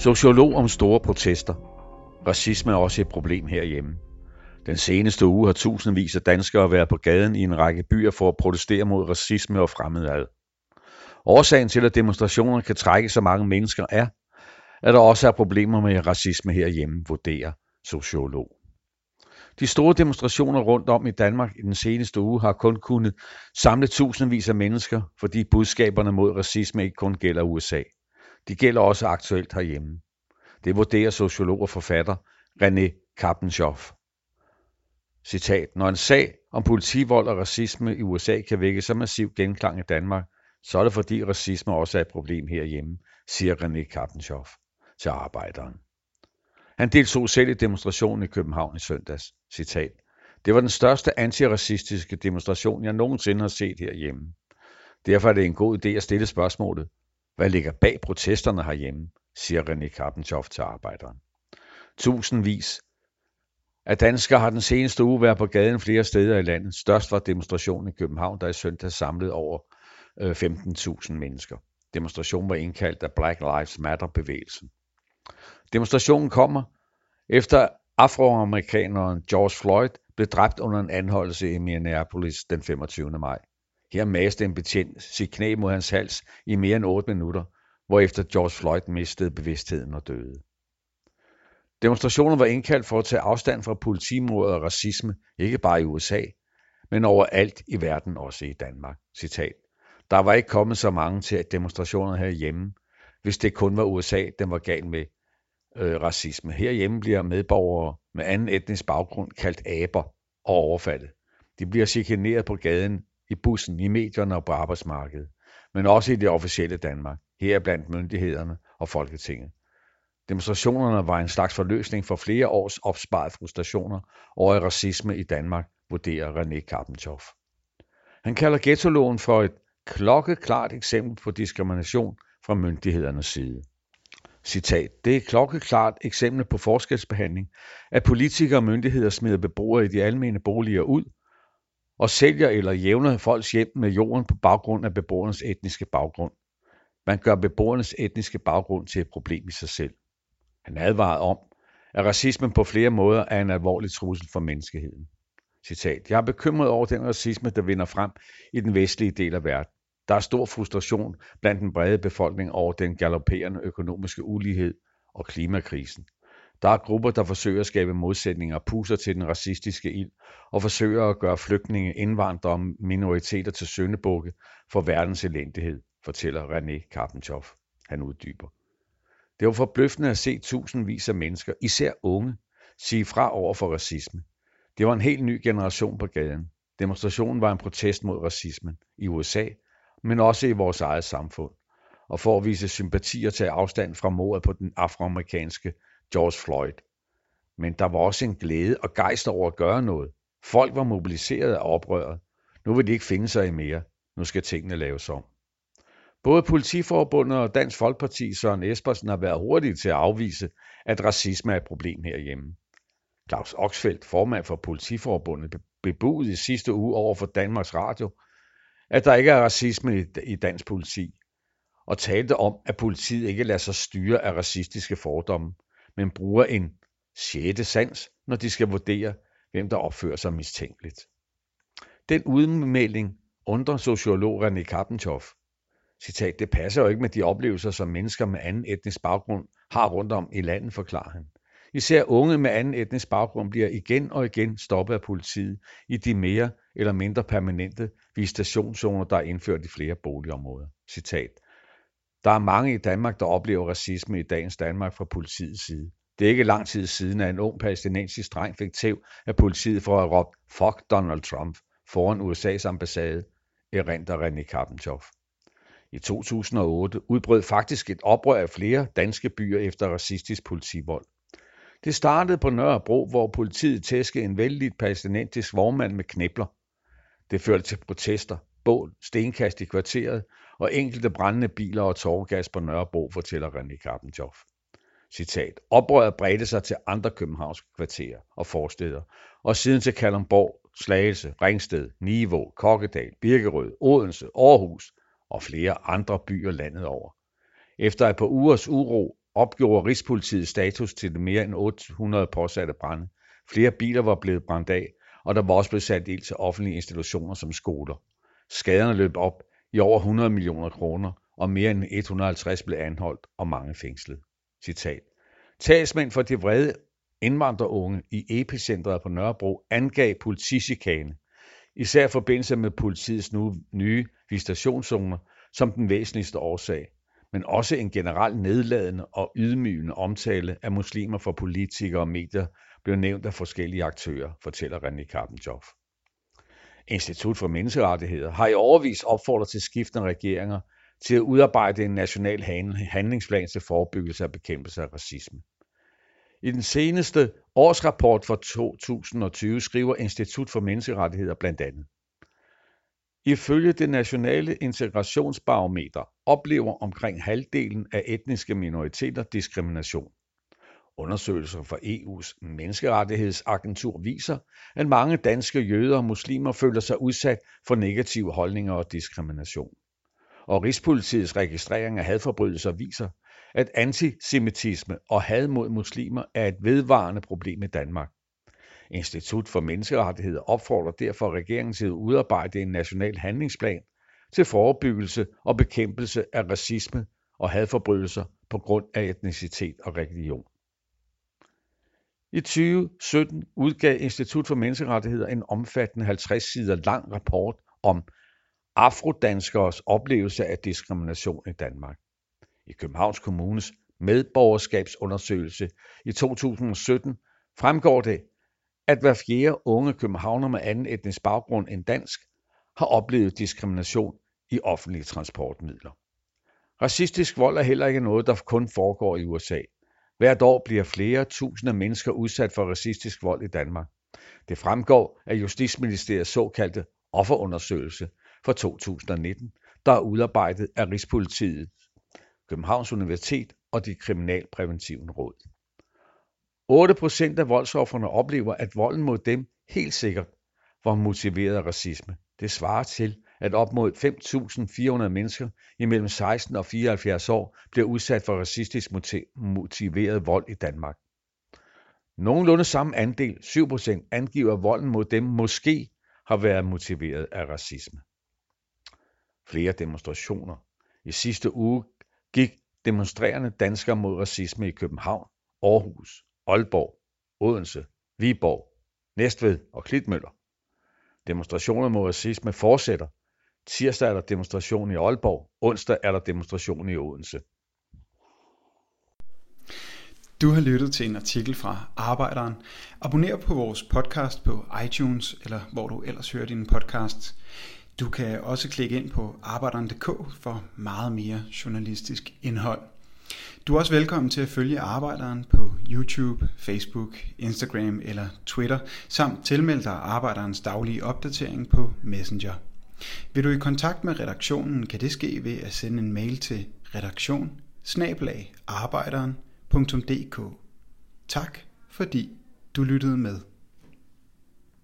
Sociolog om store protester. Racisme er også et problem herhjemme. Den seneste uge har tusindvis af danskere været på gaden i en række byer for at protestere mod racisme og fremmedad. Årsagen til, at demonstrationer kan trække så mange mennesker er, at der også er problemer med racisme herhjemme, vurderer sociolog. De store demonstrationer rundt om i Danmark i den seneste uge har kun kunnet samle tusindvis af mennesker, fordi budskaberne mod racisme ikke kun gælder USA. De gælder også aktuelt herhjemme. Det vurderer sociolog og forfatter René Kappenshoff. Citat, når en sag om politivold og racisme i USA kan vække så massiv genklang i Danmark, så er det fordi racisme også er et problem herhjemme, siger René Kappenshoff til arbejderen. Han deltog selv i demonstrationen i København i søndags. Citat. Det var den største antiracistiske demonstration, jeg nogensinde har set herhjemme. Derfor er det en god idé at stille spørgsmålet, hvad ligger bag protesterne herhjemme, siger René Kappenshoff til arbejderen. Tusindvis af danskere har den seneste uge været på gaden flere steder i landet. Størst var demonstrationen i København, der i søndag samlede over øh, 15.000 mennesker. Demonstrationen var indkaldt af Black Lives Matter-bevægelsen. Demonstrationen kommer efter afroamerikaneren George Floyd blev dræbt under en anholdelse i Minneapolis den 25. maj. Her maste en betjent sit knæ mod hans hals i mere end 8 minutter, hvorefter George Floyd mistede bevidstheden og døde. Demonstrationen var indkaldt for at tage afstand fra politimord og racisme, ikke bare i USA, men overalt i verden, også i Danmark. Citat. Der var ikke kommet så mange til demonstrationer herhjemme, hvis det kun var USA, den var gal med øh, racisme. Herhjemme bliver medborgere med anden etnisk baggrund kaldt aber og overfaldet. De bliver chikaneret på gaden, i bussen, i medierne og på arbejdsmarkedet, men også i det officielle Danmark, her blandt myndighederne og Folketinget. Demonstrationerne var en slags forløsning for flere års opsparet frustrationer over racisme i Danmark, vurderer René Kappenthoff. Han kalder ghettoloven for et klokkeklart eksempel på diskrimination fra myndighedernes side. Citat. Det er et klokkeklart eksempel på forskelsbehandling, at politikere og myndigheder smider beboere i de almene boliger ud og sælger eller jævner folks hjem med jorden på baggrund af beboernes etniske baggrund. Man gør beboernes etniske baggrund til et problem i sig selv. Han advarede om, at racismen på flere måder er en alvorlig trussel for menneskeheden. Citat. Jeg er bekymret over den racisme, der vinder frem i den vestlige del af verden. Der er stor frustration blandt den brede befolkning over den galopperende økonomiske ulighed og klimakrisen. Der er grupper, der forsøger at skabe modsætninger og puser til den racistiske ild og forsøger at gøre flygtninge, indvandrere og minoriteter til søndebukke for verdens elendighed, fortæller René Karpenthoff. Han uddyber. Det var forbløffende at se tusindvis af mennesker, især unge, sige fra over for racisme. Det var en helt ny generation på gaden. Demonstrationen var en protest mod racismen i USA, men også i vores eget samfund, og for at vise sympati og tage afstand fra mordet på den afroamerikanske George Floyd. Men der var også en glæde og gejst over at gøre noget. Folk var mobiliseret af oprøret. Nu vil de ikke finde sig i mere. Nu skal tingene laves om. Både Politiforbundet og Dansk Folkeparti Søren Espersen har været hurtige til at afvise, at racisme er et problem herhjemme. Claus Oxfeldt, formand for Politiforbundet, bebudede i sidste uge over for Danmarks Radio, at der ikke er racisme i dansk politi, og talte om, at politiet ikke lader sig styre af racistiske fordomme, men bruger en sjette sans, når de skal vurdere, hvem der opfører sig mistænkeligt. Den udmelding undrer sociolog René Kappenthoff. Citat, det passer jo ikke med de oplevelser, som mennesker med anden etnisk baggrund har rundt om i landet, forklarer han. Især unge med anden etnisk baggrund bliver igen og igen stoppet af politiet i de mere eller mindre permanente visitationszoner, der er indført i flere boligområder. Citat. Der er mange i Danmark, der oplever racisme i dagens Danmark fra politiets side. Det er ikke lang tid siden, at en ung palæstinensisk dreng fik tæv af politiet for at råbe Fuck Donald Trump foran USA's ambassade, erindrer René Kappenthoff. I 2008 udbrød faktisk et oprør af flere danske byer efter racistisk politivold. Det startede på Nørrebro, hvor politiet tæskede en vældig palæstinensisk vognmand med knibler. Det førte til protester, bål, stenkast i kvarteret og enkelte brændende biler og tårgas på Nørrebro, fortæller René Kappenthoff. Citat. Oprøret bredte sig til andre københavnske kvarterer og forsteder, og siden til Kalundborg, Slagelse, Ringsted, Nivå, Kokkedal, Birkerød, Odense, Aarhus og flere andre byer landet over. Efter et par ugers uro opgjorde Rigspolitiet status til det mere end 800 påsatte brænde. Flere biler var blevet brændt af, og der var også blevet sat ild til offentlige institutioner som skoler. Skaderne løb op i over 100 millioner kroner, og mere end 150 blev anholdt og mange fængslet. Citat. Talsmænd for de vrede indvandrerunge i epicentret på Nørrebro angav politichikane, især i forbindelse med politiets nu nye visitationszoner, som den væsentligste årsag, men også en generelt nedladende og ydmygende omtale af muslimer for politikere og medier blev nævnt af forskellige aktører, fortæller René Karpenjoff. Institut for Menneskerettigheder har i overvis opfordret til skiftende regeringer til at udarbejde en national handlingsplan til forebyggelse og bekæmpelse af racisme. I den seneste årsrapport for 2020 skriver Institut for Menneskerettigheder blandt andet. Ifølge det nationale integrationsbarometer oplever omkring halvdelen af etniske minoriteter diskrimination. Undersøgelser fra EU's menneskerettighedsagentur viser, at mange danske jøder og muslimer føler sig udsat for negative holdninger og diskrimination. Og Rigspolitiets registrering af hadforbrydelser viser, at antisemitisme og had mod muslimer er et vedvarende problem i Danmark. Institut for Menneskerettigheder opfordrer derfor regeringen til at udarbejde en national handlingsplan til forebyggelse og bekæmpelse af racisme og hadforbrydelser på grund af etnicitet og religion. I 2017 udgav Institut for Menneskerettigheder en omfattende 50 sider lang rapport om afrodanskers oplevelse af diskrimination i Danmark. I Københavns Kommunes medborgerskabsundersøgelse i 2017 fremgår det, at hver fjerde unge københavner med anden etnisk baggrund end dansk har oplevet diskrimination i offentlige transportmidler. Racistisk vold er heller ikke noget, der kun foregår i USA. Hvert år bliver flere tusinde mennesker udsat for racistisk vold i Danmark. Det fremgår af Justitsministeriets såkaldte offerundersøgelse for 2019, der er udarbejdet af Rigspolitiet, Københavns Universitet og de kriminalpræventive råd. 8% af voldsofferne oplever, at volden mod dem helt sikkert var motiveret af racisme. Det svarer til, at op mod 5.400 mennesker imellem 16 og 74 år bliver udsat for racistisk motiveret vold i Danmark. Nogenlunde samme andel, 7%, angiver, volden mod dem måske har været motiveret af racisme. Flere demonstrationer. I sidste uge gik demonstrerende danskere mod racisme i København, Aarhus, Aalborg, Odense, Viborg, Næstved og Klitmøller. Demonstrationer mod racisme fortsætter. Tirsdag er der demonstration i Aalborg, onsdag er der demonstration i Odense. Du har lyttet til en artikel fra Arbejderen. Abonner på vores podcast på iTunes, eller hvor du ellers hører din podcast. Du kan også klikke ind på arbejderen.dk for meget mere journalistisk indhold. Du er også velkommen til at følge Arbejderen på YouTube, Facebook, Instagram eller Twitter, samt tilmelde dig Arbejderens daglige opdatering på Messenger. Vil du i kontakt med redaktionen, kan det ske ved at sende en mail til redaktion Tak fordi du lyttede med.